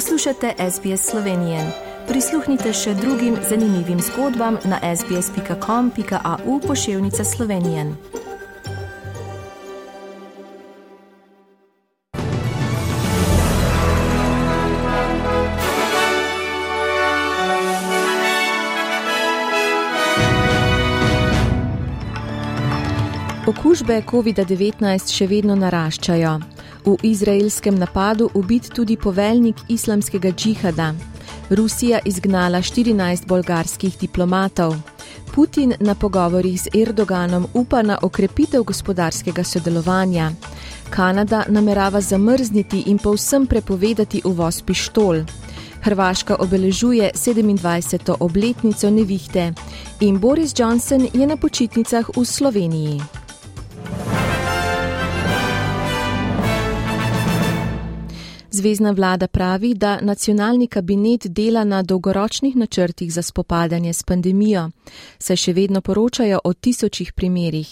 Poslušate SBS Slovenije. Prisluhnite še drugim zanimivim zgodbam na sbsp.com.au pošiljka Slovenije. Okužbe COVID-19 še vedno naraščajo. V izraelskem napadu ubit tudi poveljnik islamskega džihada. Rusija izgnala 14 bolgarskih diplomatov. Putin na pogovorih z Erdoganom upa na okrepitev gospodarskega sodelovanja. Kanada namerava zamrzniti in povsem prepovedati uvoz pištol. Hrvaška obeležuje 27. obletnico nevihte in Boris Johnson je na počitnicah v Sloveniji. Zvezdna vlada pravi, da nacionalni kabinet dela na dolgoročnih načrtih za spopadanje s pandemijo, saj še vedno poročajo o tisočih primerjih.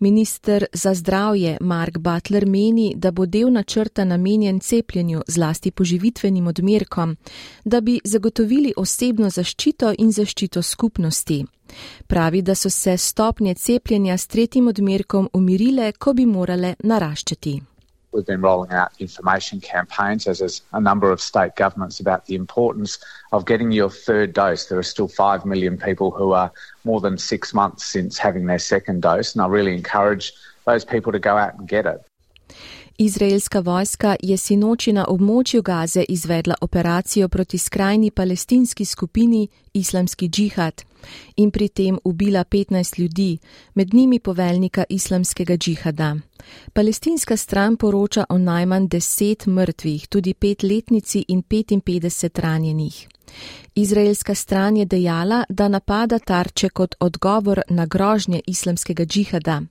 Ministr za zdravje Mark Butler meni, da bo del načrta namenjen cepljenju zlasti poživitvenim odmerkom, da bi zagotovili osebno zaščito in zaščito skupnosti. Pravi, da so se stopnje cepljenja s tretjim odmerkom umirile, ko bi morale naraščati. We've been rolling out information campaigns, as is a number of state governments, about the importance of getting your third dose. There are still 5 million people who are more than six months since having their second dose, and I really encourage those people to go out and get it. Izraelska vojska je sinoči na območju Gaze izvedla operacijo proti skrajni palestinski skupini Islamski džihad in pri tem ubila 15 ljudi, med njimi poveljnika islamskega džihada. Palestinska stran poroča o najmanj 10 mrtvih, tudi petletnici in 55 ranjenih. Izraelska stran je dejala, da napada tarče kot odgovor na grožnje islamskega džihada.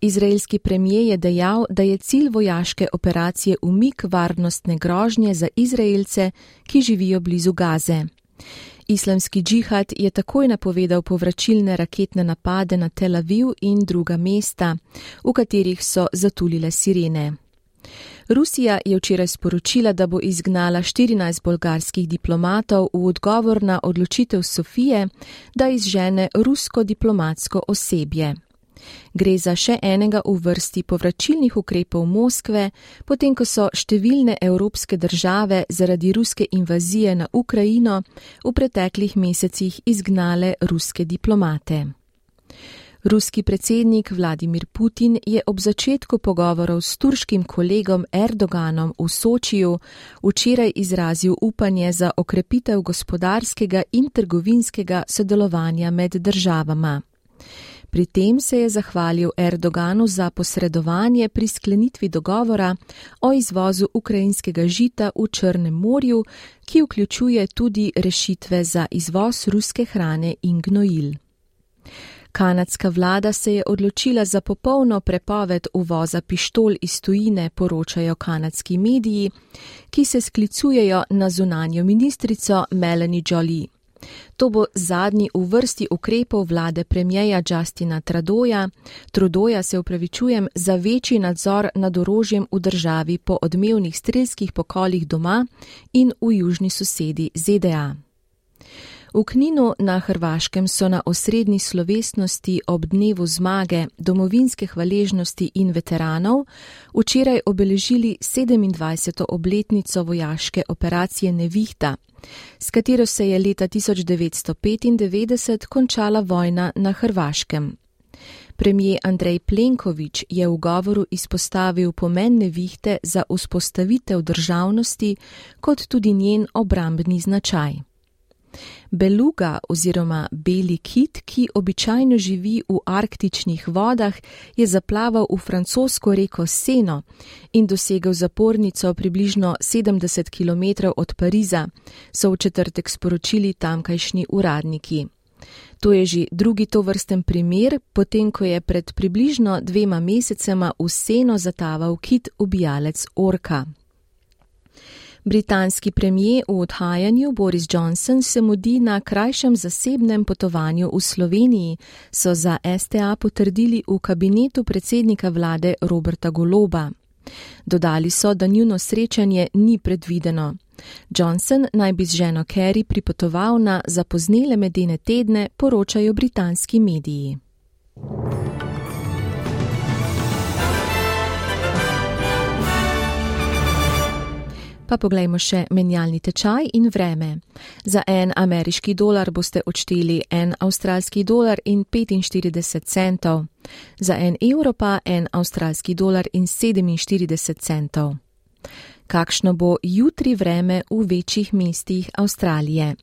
Izraelski premijer je dejal, da je cilj vojaške operacije umik varnostne grožnje za Izraelce, ki živijo blizu Gaze. Islamski džihad je takoj napovedal povračilne raketne napade na Tel Aviv in druga mesta, v katerih so zatulile sirene. Rusija je včeraj sporočila, da bo izgnala 14 bolgarskih diplomatov v odgovor na odločitev Sofije, da izžene rusko diplomatsko osebje. Gre za še enega v vrsti povračilnih ukrepov Moskve, potem ko so številne evropske države zaradi ruske invazije na Ukrajino v preteklih mesecih izgnale ruske diplomate. Ruski predsednik Vladimir Putin je ob začetku pogovorov s turškim kolegom Erdoganom v Sočiju včeraj izrazil upanje za okrepitev gospodarskega in trgovinskega sodelovanja med državama. Pri tem se je zahvalil Erdoganu za posredovanje pri sklenitvi dogovora o izvozu ukrajinskega žita v Črnem morju, ki vključuje tudi rešitve za izvoz ruske hrane in gnojil. Kanadska vlada se je odločila za popolno prepoved uvoza pištol iz tujine, poročajo kanadski mediji, ki se sklicujejo na zunanjo ministrico Melanie Jolie. To bo zadnji v vrsti ukrepov vlade premijeja Justina Tradoja. Trudoja se upravičujem za večji nadzor nad orožjem v državi po odmevnih strelskih pokolih doma in v južni sosedi ZDA. V Kninu na Hrvaškem so na osrednji slovesnosti ob dnevu zmage, domovinske hvaležnosti in veteranov včeraj obeležili 27. obletnico vojaške operacije Nevihta, s katero se je leta 1995 končala vojna na Hrvaškem. Premijer Andrej Plenković je v govoru izpostavil pomen Nevihte za vzpostavitev državnosti kot tudi njen obrambni značaj. Beluga oziroma beli kit, ki običajno živi v arktičnih vodah, je zaplaval v francosko reko Seno in dosegel zapornico približno 70 km od Pariza, so v četrtek sporočili tamkajšnji uradniki. To je že drugi to vrsten primer, potem ko je pred približno dvema mesecema v Seno zataval kit ubijalec Orka. Britanski premijer v odhajanju Boris Johnson se mudi na krajšem zasebnem potovanju v Sloveniji, so za STA potrdili v kabinetu predsednika vlade Roberta Goloba. Dodali so, da njuno srečanje ni predvideno. Johnson naj bi z ženo Kerry pripotoval na zapoznele medene tedne, poročajo britanski mediji. Pa poglejmo še menjalni tečaj in vreme. Za en ameriški dolar boste odšteli en avstralski dolar in 45 centov, za en evro pa en avstralski dolar in 47 centov. Kakšno bo jutri vreme v večjih mestih Avstralije?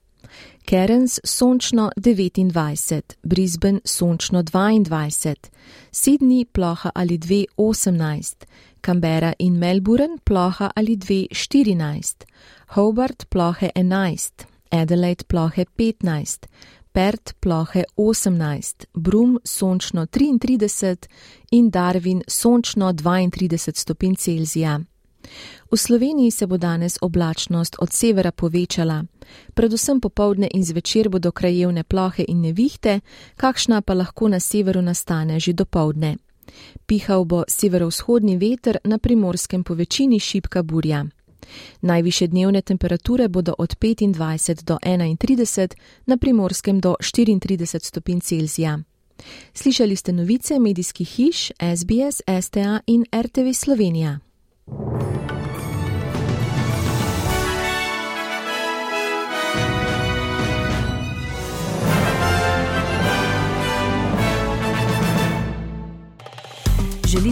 Cairns sončno 29, Brisbane sončno 22, Sydney ploha ali 2 18, Canberra in Melbourne ploha ali 2 14, Hobart plohe 11, Adelaide plohe 15, Perth plohe 18, Brum sončno 33 in Darwin sončno 32 stopinj Celzija. V Sloveniji se bo danes oblačnost od severa povečala, predvsem popovdne in zvečer bodo krajevne plohe in nevihte, kakšna pa lahko na severu nastane že do povdne. Pihal bo severovzhodni veter, na primorskem po večini šipka burja. Najviše dnevne temperature bodo od 25 do 31, na primorskem do 34 stopinj Celzija. Slišali ste novice medijskih hiš SBS, STA in RTV Slovenija.